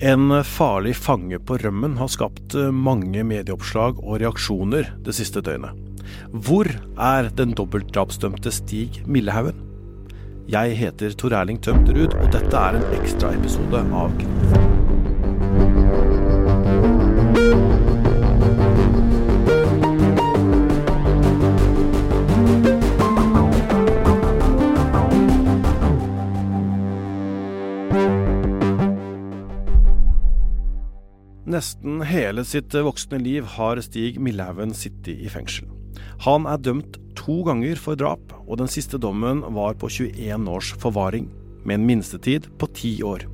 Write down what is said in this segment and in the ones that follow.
En farlig fange på rømmen har skapt mange medieoppslag og reaksjoner det siste døgnet. Hvor er den dobbeltdrapsdømte Stig Millehaugen? Jeg heter Tor Erling Tømterud, og dette er en ekstraepisode av Krim. Nesten hele sitt voksne liv har Stig Millehaugen sittet i fengsel. Han er dømt to ganger for drap, og den siste dommen var på 21 års forvaring, med en minstetid på ti år.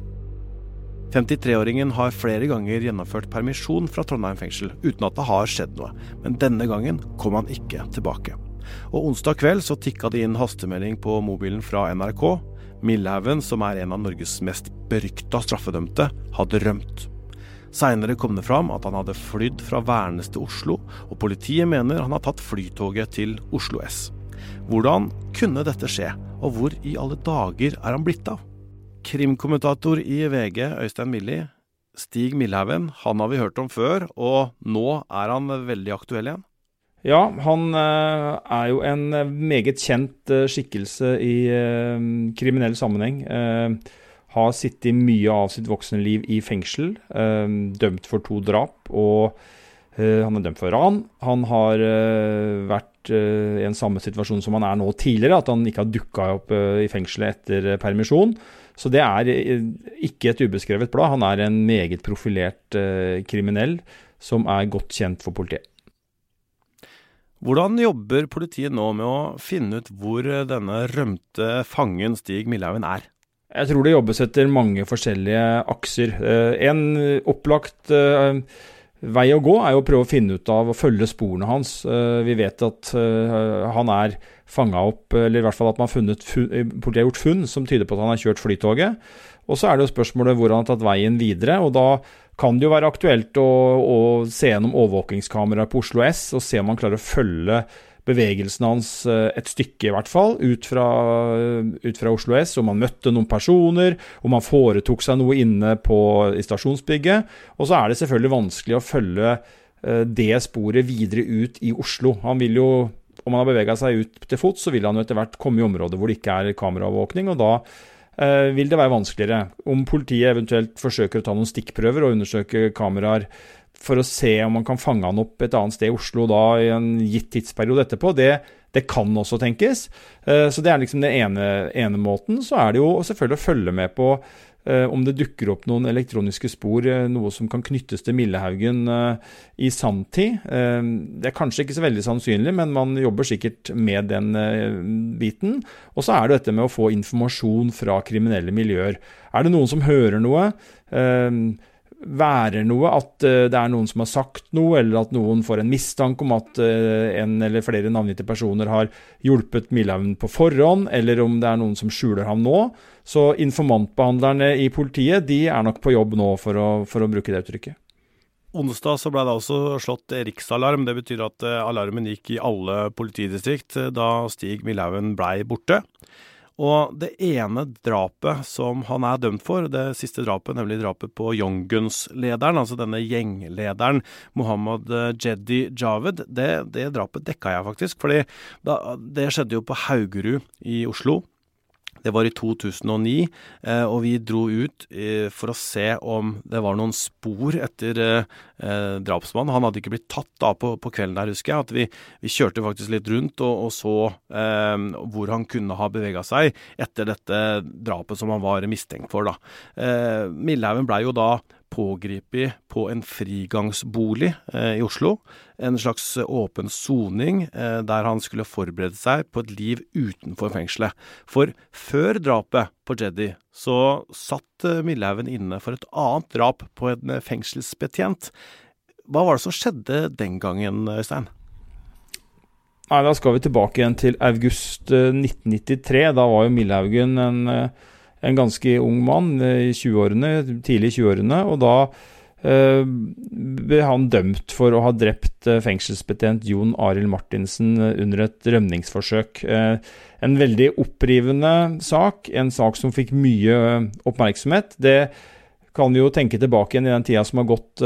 53-åringen har flere ganger gjennomført permisjon fra Trondheim fengsel, uten at det har skjedd noe, men denne gangen kom han ikke tilbake. Og onsdag kveld så tikka det inn hastemelding på mobilen fra NRK. Millehaugen, som er en av Norges mest berykta straffedømte, hadde rømt. Seinere kom det fram at han hadde flydd fra Værnes til Oslo, og politiet mener han har tatt flytoget til Oslo S. Hvordan kunne dette skje, og hvor i alle dager er han blitt av? Krimkommentator i VG, Øystein Millie. Stig Millehaugen, han har vi hørt om før, og nå er han veldig aktuell igjen? Ja, han er jo en meget kjent skikkelse i kriminell sammenheng har sittet mye av sitt voksne liv i fengsel, eh, dømt for to drap. Og eh, han er dømt for ran. Han har eh, vært i en samme situasjon som han er nå tidligere, at han ikke har dukka opp i fengselet etter permisjon. Så det er ikke et ubeskrevet blad. Han er en meget profilert kriminell som er godt kjent for politiet. Hvordan jobber politiet nå med å finne ut hvor denne rømte fangen Stig Millehaugen er? Jeg tror det jobbes etter mange forskjellige akser. En opplagt vei å gå er å prøve å finne ut av å følge sporene hans. Vi vet at han er fanga opp, eller i hvert fall at man har funnet politiet har gjort funn som tyder på at han har kjørt flytoget. Og så er det jo spørsmålet hvor han har tatt veien videre. og da kan det jo være aktuelt å, å se gjennom overvåkingskameraer på Oslo S og se om man klarer å følge bevegelsen hans et stykke, i hvert fall, ut fra, ut fra, Oslo S. Om han møtte noen personer, om han foretok seg noe inne på, i stasjonsbygget. Og så er det selvfølgelig vanskelig å følge det sporet videre ut i Oslo. Han vil jo om han har bevega seg ut til fots, så vil han jo etter hvert komme i områder hvor det ikke er kameraovervåkning, og da eh, vil det være vanskeligere. Om politiet eventuelt forsøker å ta noen stikkprøver og undersøke kameraer for å se om man kan fange han opp et annet sted i Oslo da i en gitt tidsperiode etterpå, det, det kan også tenkes. Uh, så det er liksom den ene, ene, måten. Så er det jo selvfølgelig å følge med på om det dukker opp noen elektroniske spor, uh, noe som kan knyttes til Millehaugen i sanntid. det er kanskje ikke så veldig sannsynlig, men man jobber sikkert med den biten. Og så er det dette med å få informasjon fra kriminelle miljøer. Er det noen som hører noe? Være noe, at uh, det er noen som har sagt noe, eller at noen får en mistanke om at uh, en eller flere navngitte personer har hjulpet Milhaugen på forhånd, eller om det er noen som skjuler ham nå. Så informantbehandlerne i politiet de er nok på jobb nå, for å, for å bruke det uttrykket. Onsdag så ble det også slått riksalarm. Det betyr at uh, alarmen gikk i alle politidistrikt da Stig Milhaugen blei borte. Og det ene drapet som han er dømt for, det siste drapet, nemlig drapet på Young Guns-lederen, altså denne gjenglederen Mohammed Jeddi Javed, det, det drapet dekka jeg faktisk. fordi det skjedde jo på Haugerud i Oslo. Det var i 2009, og vi dro ut for å se om det var noen spor etter drapsmannen. Han hadde ikke blitt tatt da på, på kvelden der, husker jeg. At vi, vi kjørte faktisk litt rundt og, og så eh, hvor han kunne ha bevega seg etter dette drapet som han var mistenkt for. da. Eh, Millehaugen blei jo da pågrepet på en frigangsbolig eh, i Oslo. En slags åpen soning eh, der han skulle forberede seg på et liv utenfor fengselet. For før drapet på Jeddy så satt eh, Millehaugen inne for et annet drap på en fengselsbetjent. Hva var det som skjedde den gangen, Øystein? Nei, Da skal vi tilbake igjen til august 1993. Da var jo Millehaugen en en ganske ung mann i 20-årene, tidlig i 20-årene. Og da eh, ble han dømt for å ha drept eh, fengselsbetjent Jon Arild Martinsen under et rømningsforsøk. Eh, en veldig opprivende sak, en sak som fikk mye oppmerksomhet. Det kan vi jo tenke tilbake igjen i den tida som har gått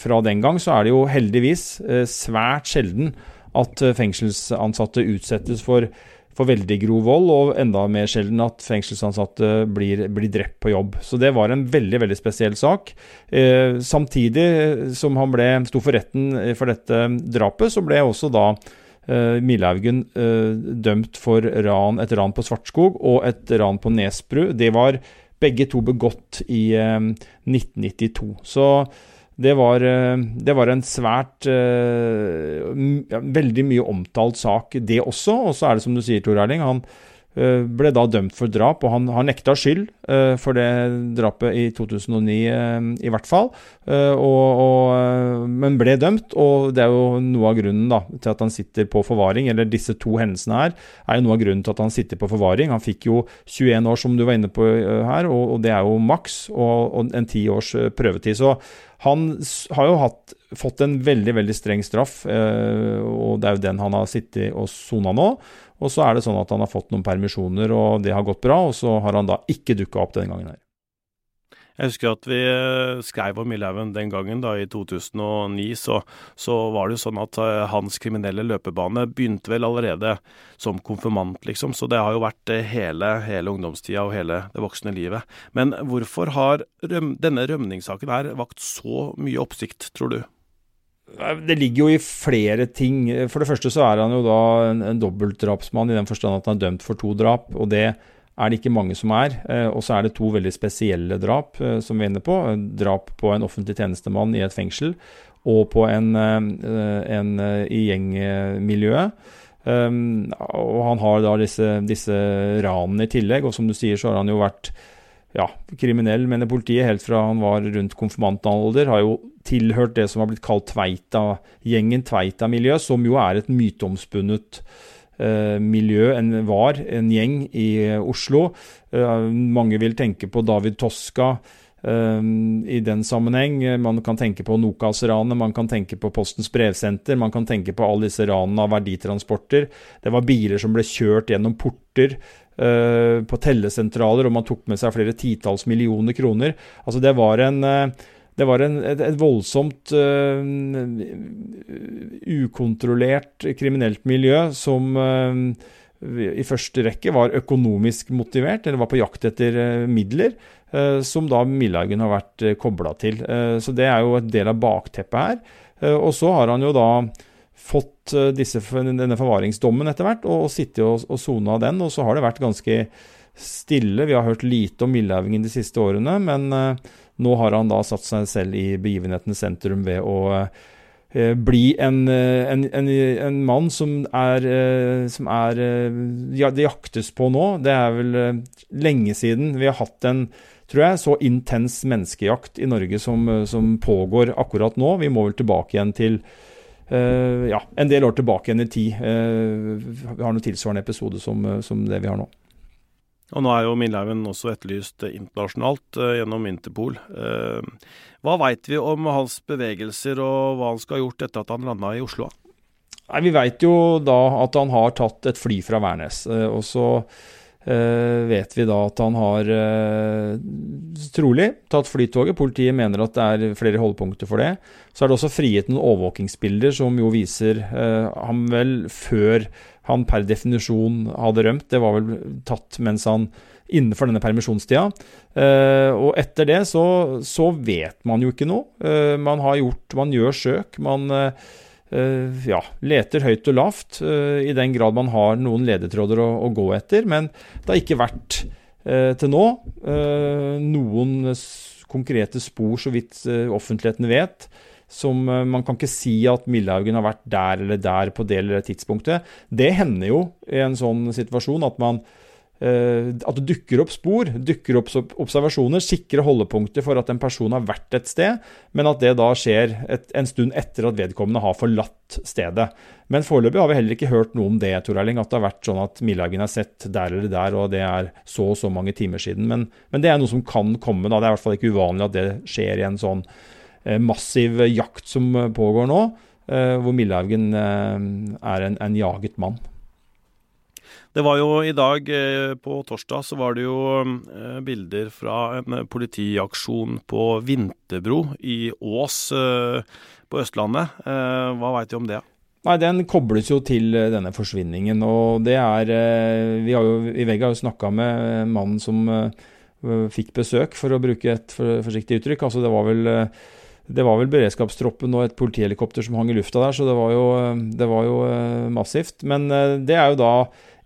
fra den gang, så er det jo heldigvis svært sjelden at fengselsansatte utsettes for for veldig grov vold, og enda mer sjelden at fengselsansatte blir, blir, drept på jobb. Så det var en veldig veldig spesiell sak. Eh, samtidig som han ble, sto for retten for dette drapet, så ble også da eh, Milhaugen eh, dømt for ran, et ran på Svartskog og et ran på Nesbru. Det var begge to begått i 1992. Eh, så det var, eh, det var, en svært uh, Veldig mye omtalt sak, det også. Og så er det som du sier, Tor Erling. Han ble da dømt for drap, og han har nekta skyld uh, for det drapet i 2009, i hvert fall. Og, og, men ble dømt, og det er jo noe av grunnen da, til at han sitter på forvaring. Eller disse to hendelsene her er jo noe av grunnen til at han sitter på forvaring. Han fikk jo 21 år, som du var inne på her, og, og det er jo maks, og, en ti års prøvetid. Så han har jo hatt, fått en veldig veldig streng straff, eh, og det er jo den han har sittet og sona nå. Og så er det sånn at han har fått noen permisjoner, og det har gått bra. Og så har han da ikke dukka opp denne gangen her. Jeg husker at vi eh, skrev om Millhaugen den gangen, da i 2009. Så, så, var det jo sånn at eh, hans kriminelle løpebane begynte vel allerede som konfirmant, liksom. Så det har jo vært eh, hele, hele ungdomstida og hele det voksne livet. Men hvorfor har røm, denne rømningssaken her vakt så mye oppsikt, tror du? Det ligger jo i flere ting. For det første så er han jo da en, en dobbeltdrapsmann i den forstand at han er dømt for to drap. og det er det ikke mange som er. Eh, og så er det to veldig spesielle drap eh, som vi er inne på. Drap på en offentlig tjenestemann i et fengsel, og på en, eh, en i gjengmiljøet. Og han har da disse, disse ranene i tillegg, og som du sier, så har han jo vært ja, kriminell, mener politiet, helt fra han var rundt konfirmantalder. Har jo tilhørt det som har blitt kalt Tveita-gjengen, Tveita-miljø, som jo er et myteomspunnet Eh, miljø, en, var en gjeng i eh, Oslo. Eh, mange vil tenke på David Toska. I den sammenheng. Man kan tenke på Nokas-ranet, man kan tenke på Postens brevsenter, man kan tenke på alle disse ranene av verditransporter. Det var biler som ble kjørt gjennom porter på tellesentraler, og man tok med seg flere titalls millioner kroner. Altså Det var en det var en, et, et, voldsomt uh, ukontrollert kriminelt miljø som i første rekke var økonomisk motivert, eller var på jakt etter midler, som da Millhaugen har vært kobla til. så det er jo et del av bakteppet her. og så har han jo da fått disse, denne forvaringsdommen etter hvert, og, og sittet og sona den, og så har det vært ganske stille. Vi har hørt lite om Milhaugen de siste årene, men nå har han da satt seg selv i begivenhetenes sentrum ved å eh, bli en, eh, en, en, en, mann som er, eh, som er ja, Det jaktes på nå. Det er vel lenge siden vi har hatt en tror jeg, så intens menneskejakt i Norge som, som pågår akkurat nå. Vi må vel tilbake igjen til ja, en del år tilbake igjen i tid. Uh, vi har noen tilsvarende episode som, som det vi har nå. Og nå er jo Millhaugen også etterlyst internasjonalt uh, gjennom Interpol. Uh, hva veit vi om hans bevegelser og hva han skal ha gjort etter at han landa i Oslo? Nei, Vi veit jo da at han har tatt et fly fra Værnes. Uh, og så vet vi da at han har trolig tatt flytoget. Politiet mener at det er flere holdepunkter for det. Så er det også frigitt noen overvåkingsbilder som jo viser ham vel før han per definisjon hadde rømt. Det var vel tatt mens han innenfor denne permisjonstida. Og etter det så, så, vet man jo ikke noe. Man har gjort Man gjør søk. Man ja, leter høyt og lavt, i den grad man har noen ledetråder å, å gå etter. Men det har ikke vært til nå noen konkrete spor, så vidt offentligheten vet, som eh, Man kan ikke si at Millehaugen har vært der eller der på det eller det tidspunktet. Det hender jo i en sånn situasjon at man eh, at det dukker opp spor, dukker opp observasjoner, sikre holdepunkter for at en person har vært et sted, men at det da skjer et, en stund etter at vedkommende har forlatt stedet. Men foreløpig har vi heller ikke hørt noe om det, Tor Erling, at det har vært sånn at Milhaugen er sett der eller der, og det er så og så mange timer siden. Men, men det er noe som kan komme. da, Det er i hvert fall ikke uvanlig at det skjer i en sånn Eh, massiv jakt som eh, pågår nå, eh, hvor Milhaugen er en, en jaget mann. Det var jo i dag, eh, på torsdag, så var det jo eh, bilder fra en politiaksjon på Vinterbro i Ås på Østlandet. Hva veit du om det? Nei, Den kobles jo til denne forsvinningen. og det er, Vi har jo i VG har jo snakka med mannen som fikk besøk, for å bruke et forsiktig uttrykk. altså Det var vel det var vel beredskapstroppen og et politihelikopter som hang i lufta der, så det var jo, det var jo eh, massivt. Men eh, det er jo da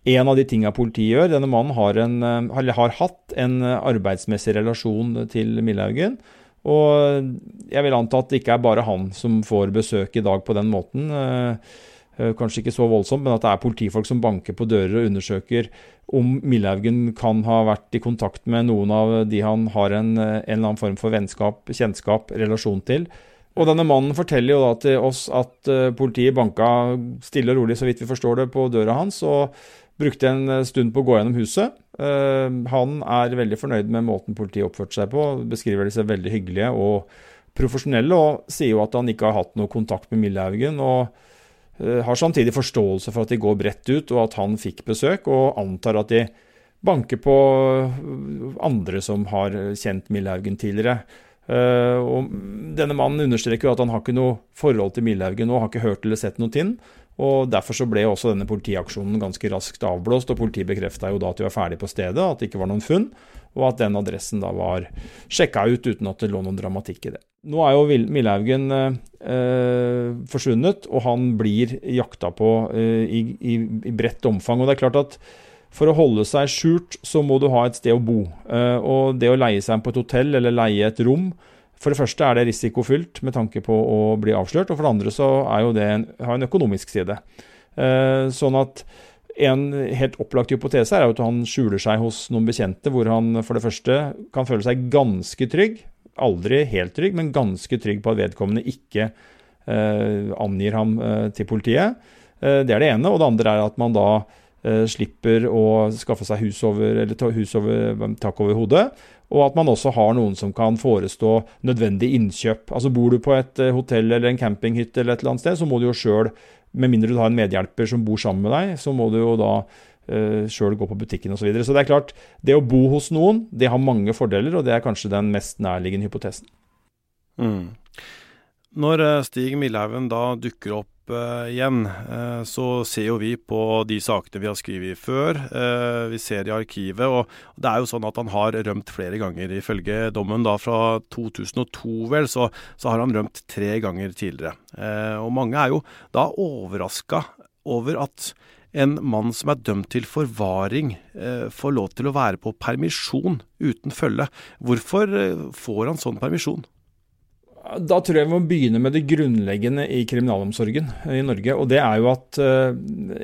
en av de tinga politiet gjør. Denne mannen har, en, eh, har hatt en arbeidsmessig relasjon til Millhaugen. Og jeg vil anta at det ikke er bare han som får besøk i dag på den måten. Kanskje ikke så voldsomt, men at det er politifolk som banker på dører og undersøker om Millhaugen kan ha vært i kontakt med noen av de han har en, en eller annen form for vennskap, kjennskap, relasjon til. Og denne mannen forteller jo da til oss at politiet banka stille og rolig, så vidt vi forstår det, på døra hans, og brukte en stund på å gå gjennom huset. Uh, han er veldig fornøyd med måten politiet oppførte seg på, beskriver seg veldig hyggelige og profesjonelle, og sier jo at han ikke har hatt noe kontakt med Millehaugen. og Eh, har samtidig forståelse for at de går bredt ut, og at han fikk besøk, og antar at de banker på andre som har kjent Millehaugen tidligere. Eh, og denne mannen understreker jo at han har ikke noe forhold til Millehaugen nå, har ikke hørt eller sett noe til og Derfor så ble også denne politiaksjonen ganske raskt avblåst, og politiet bekrefta jo da at de var ferdig på stedet, at det ikke var noen funn, og at den adressen da var sjekka ut uten at det lå noen dramatikk i det. Nå er jo Millhaugen eh, forsvunnet, og han blir jakta på eh, i, i, i, bredt omfang. Og det er klart at for å holde seg skjult, så må du ha et sted å bo. Eh, og det å leie seg på et hotell eller leie et rom, for det første er det risikofylt med tanke på å bli avslørt, og for det andre så er jo det en, har en økonomisk side. Eh, sånn at en helt opplagt hypotese er at han skjuler seg hos noen bekjente, hvor han for det første kan føle seg ganske trygg aldri helt trygg, men ganske trygg på at vedkommende ikke eh, angir ham eh, til politiet. Det er det ene. Og det andre er at man da slipper å skaffe seg hus over, tak over hodet. Og at man også har noen som kan forestå nødvendig innkjøp. Altså Bor du på et eh, hotell eller en campinghytte, eller et eller annet sted, så må du jo sjøl, med mindre du har en medhjelper som bor sammen med deg, så må du jo da uh, sjøl gå på butikken osv. Så, videre. så det er klart, det å bo hos noen, det har mange fordeler, og det er kanskje den mest nærliggende hypotesen. Mm. Når eh, Stig Millhaugen da dukker opp uh, igjen, uh, så ser jo vi på de sakene vi har skrevet før. Uh, vi ser i arkivet, og det er jo sånn at han har rømt flere ganger. Ifølge dommen da fra 2002, vel, så, så har han rømt tre ganger tidligere. og mange er jo da overraska over at en mann som er dømt til forvaring, eh, får lov til å være på permisjon uten følge. Hvorfor eh, får han sånn permisjon? Da tror jeg vi må begynne med det grunnleggende i kriminalomsorgen i Norge. Og det er jo at uh,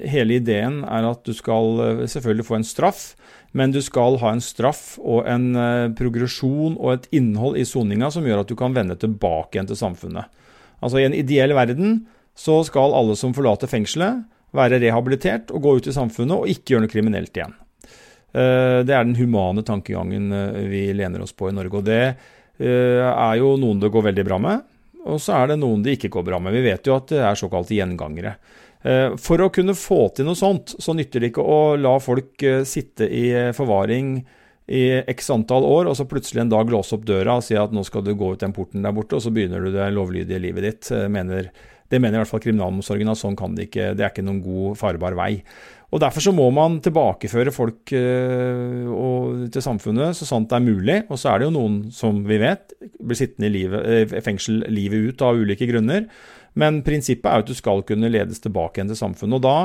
hele ideen er at du skal uh, selvfølgelig få en straff, men du skal ha en straff og en progresjon og et innhold i soninga som gjør at du kan vende tilbake igjen til samfunnet. Altså I en ideell verden så skal alle som forlater fengselet, være rehabilitert og gå ut i samfunnet og ikke gjøre noe kriminelt igjen. Eh, det er den humane tankegangen eh, vi lener oss på i Norge. og Det eh, er jo noen det går veldig bra med, og så er det noen det ikke går bra med. Vi vet jo at det er såkalte gjengangere. For å kunne få til noe sånt, så nytter det ikke å la folk sitte i forvaring i x antall år, og så plutselig en dag låse opp døra og si at nå skal du gå ut den porten der borte, og så begynner du det lovlydige livet ditt, mener det mener i hvert fall kriminalomsorgen at sånn kan det ikke. Det er ikke noen god, farbar vei. Og Derfor så må man tilbakeføre folk øh, og, til samfunnet så sant det er mulig. Og så er det jo noen, som vi vet, blir sittende i livet, øh, fengsel livet ut av ulike grunner. Men prinsippet er jo at du skal kunne ledes tilbake igjen til samfunnet. og da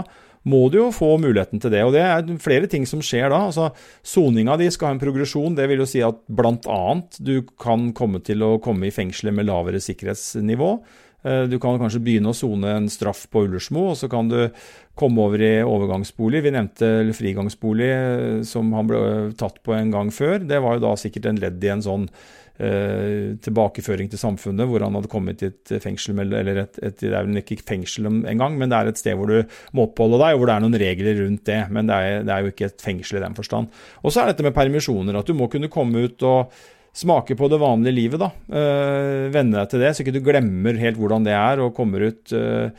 må du jo få muligheten til det. Og det er flere ting som skjer da. altså Soninga di skal ha en progresjon. Det vil jo si at bl.a. du kan komme til å komme i fengselet med lavere sikkerhetsnivå. Eh, du kan kanskje begynne å sone en straff på Ullersmo, og så kan du komme over i overgangsbolig. Vi nevnte frigangsbolig, eh, som han ble tatt på en gang før. Det var jo da sikkert en ledd i en sånn eh, tilbakeføring til samfunnet, hvor han hadde kommet til et fengsel, eller et, et, det er vel ikke fengsel engang, men det er et sted hvor du må oppholde deg, og hvor det er noen regler rundt det. Men det er, det er jo ikke et fengsel i den forstand. Og så er dette med permisjoner, at du må kunne komme ut og smake på det vanlige livet, da. Uh, venne deg til det, så ikke du glemmer helt hvordan det er, og kommer ut uh,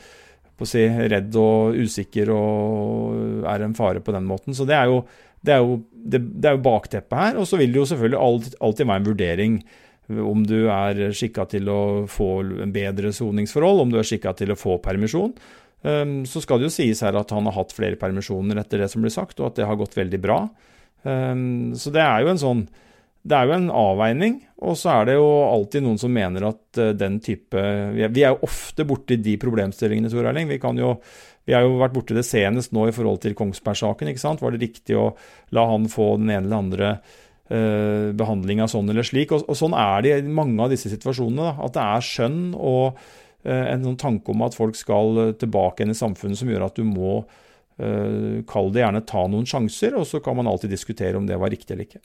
på å si, redd og usikker og er en fare på den måten. Så det er jo, det er jo, det, det er jo bakteppet her. Og så vil det jo selvfølgelig alltid, alltid være en vurdering om du er skikka til å få en bedre soningsforhold, om du er skikka til å få permisjon. Um, så skal det jo sies her at han har hatt flere permisjoner etter det som blir sagt, og at det har gått veldig bra. Så det er jo en sånn det er jo en avveining, og så er det jo alltid noen som mener at uh, den type Vi er, jo ofte borti de problemstillingene, Tor Erling. Vi, jo, vi har jo vært borti det senest nå i forhold til Kongsberg-saken. ikke sant? Var det riktig å la han få den ene eller andre eh, behandlinga sånn eller slik? Og, og, sånn er det i mange av disse situasjonene. Da, at det er skjønn og eh, en sånn tanke om at folk skal tilbake igjen i samfunnet som gjør at du må Kall det gjerne ta noen sjanser, og så kan man alltid diskutere om det var riktig eller ikke.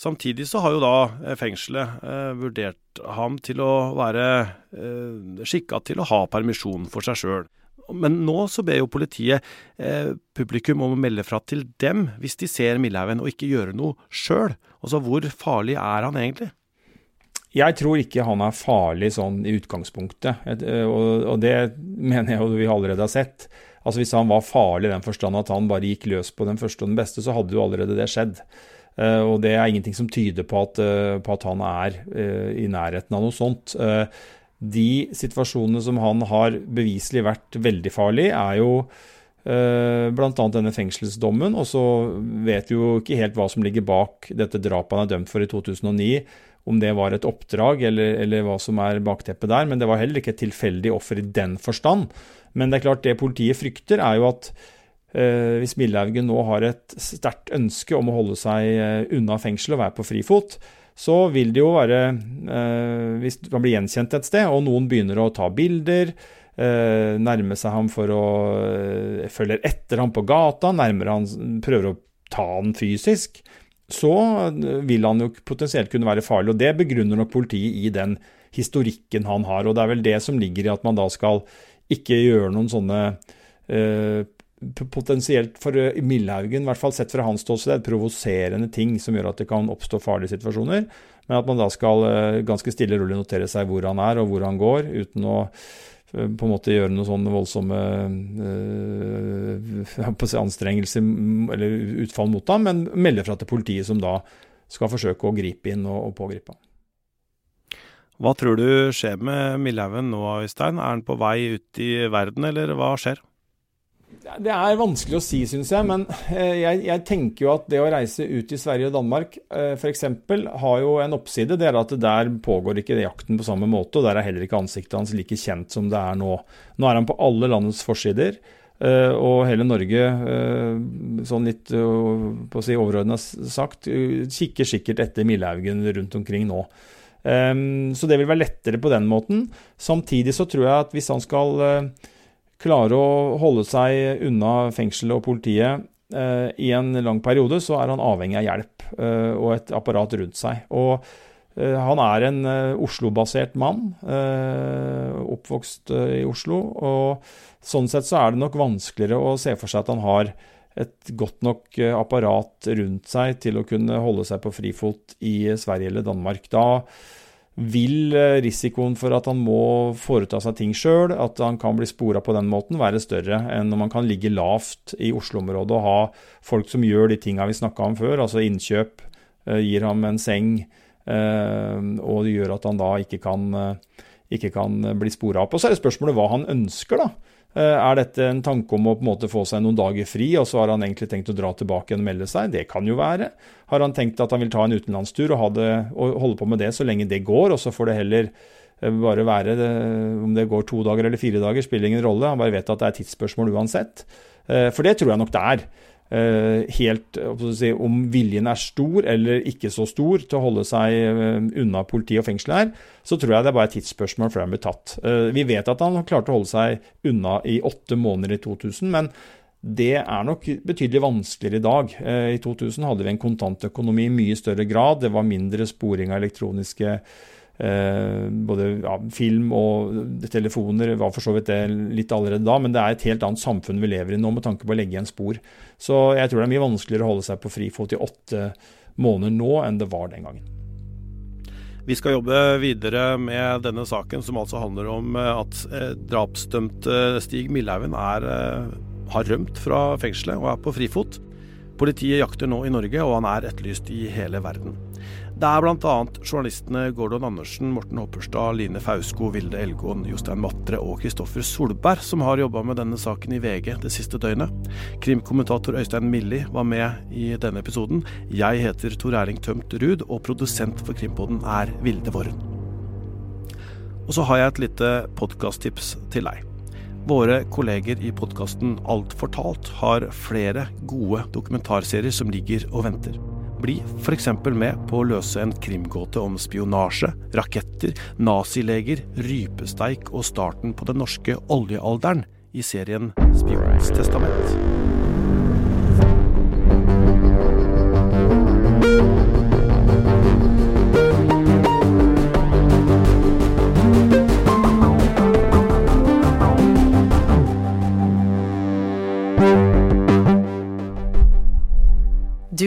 Samtidig så har jo da eh, fengselet eh, vurdert ham til å være eh, skikka til å ha permisjon for seg sjøl. Men nå så ber jo politiet eh, publikum om å melde fra til dem hvis de ser Millhaugen, og ikke gjøre noe sjøl. Altså hvor farlig er han egentlig? Jeg tror ikke han er farlig sånn i utgangspunktet, eh, og, det mener jeg jo vi allerede har sett. Altså Hvis han var farlig i den forstand at han bare gikk løs på den første og den beste, så hadde jo allerede det skjedd. Eh, og det er ingenting som tyder på at, eh, på at han er eh, i nærheten av noe sånt. De situasjonene som han har beviselig vært veldig farlig, er jo bl.a. denne fengselsdommen. Og så vet vi jo ikke helt hva som ligger bak dette drapet han er dømt for i 2009. Om det var et oppdrag eller, eller hva som er bakteppet der. Men det var heller ikke et tilfeldig offer i den forstand. Men det er klart det politiet frykter, er jo at hvis Millehaugen nå har et sterkt ønske om å holde seg eh, unna fengsel og være på frifot, så vil det jo være eh, Hvis han blir gjenkjent et sted, og noen begynner å ta bilder, nærme seg ham for å følge etter ham på gata, nærmer han, prøver å ta han fysisk, så vil han jo potensielt kunne være farlig. og Det begrunner nok politiet i den historikken han har. og Det er vel det som ligger i at man da skal ikke gjøre noen sånne potensielt for eh, Millhaugen, i hvert fall sett fra hans ståsted, provoserende ting som gjør at det kan oppstå farlige situasjoner. Men at man da skal eh, ganske stille og rolig notere seg hvor han er og hvor han går, uten å eh, på en måte gjøre noen sånne voldsomme øh, anstrengelser eller utfall mot ham, men melde fra til politiet, som da skal forsøke å gripe inn og, og pågripe ham. Hva tror du skjer med Millhaugen nå, Øystein? Er han på vei ut i verden, eller hva skjer? Det er vanskelig å si, syns jeg. Men eh, jeg, jeg, tenker jo at det å reise ut i Sverige og Danmark eh, f.eks. har jo en oppside. Det er at der pågår ikke jakten på samme måte, og der er heller ikke ansiktet hans like kjent som det er nå. Nå er han på alle landets forsider. Eh, og hele Norge, sånn litt på å si overordna sagt, kikker sikkert etter Millehaugen rundt omkring nå. Så det vil være lettere på den måten. Samtidig så tror jeg at hvis han skal klarer å holde seg unna fengselet og politiet eh, i en lang periode, så er han avhengig av hjelp eh, og et apparat rundt seg. Og eh, han er en Oslo-basert mann, oppvokst i Oslo. og Sånn sett så er det nok vanskeligere å se for seg at han har et godt nok apparat rundt seg til å kunne holde seg på frifot i Sverige eller Danmark. Da vil eh, risikoen for at han må foreta seg ting sjøl, at han kan bli spora på den måten, være større enn når man kan ligge lavt i Oslo-området og ha folk som gjør de tinga vi snakka om før, altså innkjøp, eh, gir ham en seng, eh, og det gjør at han da ikke kan, ikke kan bli spora opp. Og så er det spørsmålet hva han ønsker, da. Eh, er dette en tanke om å på en måte få seg noen dager fri, og så har han egentlig tenkt å dra tilbake og melde seg? Det kan jo være. Har han tenkt at han vil ta en utenlandstur og, det, og holde på med det så lenge det går, og så får det heller eh, bare være Om det går to dager eller fire dager, spiller ingen rolle. Han bare vet at det er tidsspørsmål uansett. Eh, for det tror jeg nok det er. Eh, helt si, om viljen er stor eller ikke så stor til å holde seg eh, unna politi og fengsel her, så tror jeg det er bare et tidsspørsmål før han blir tatt. Eh, vi vet at han klarte å holde seg unna i åtte måneder i 2000, men det er nok betydelig vanskeligere i dag. I 2000 hadde vi en kontantøkonomi i mye større grad. Det var mindre sporing av elektroniske både ja, film og telefoner var for så vidt det litt allerede da, men det er et helt annet samfunn vi lever i nå med tanke på å legge igjen spor. Så jeg tror det er mye vanskeligere å holde seg på frifot i åtte måneder nå enn det var den gangen. Vi skal jobbe videre med denne saken, som altså handler om at drapsdømte Stig Millhaugen har rømt fra fengselet og er på frifot. Politiet jakter nå i Norge, og han er etterlyst i hele verden. Det er bl.a. journalistene Gordon Andersen, Morten Hopperstad, Line Fausko, Vilde Elgåen, Jostein Matre og Kristoffer Solberg som har jobba med denne saken i VG det siste døgnet. Krimkommentator Øystein Milli var med i denne episoden. Jeg heter Tor Erling Tømt Ruud, og produsent for Krimpodden er Vilde Våren. Og så har jeg et lite podkasttips til deg. Våre kolleger i podkasten Alt fortalt har flere gode dokumentarserier som ligger og venter. Bli f.eks. med på å løse en krimgåte om spionasje, raketter, nazileger, rypesteik og starten på den norske oljealderen i serien Spionens testament.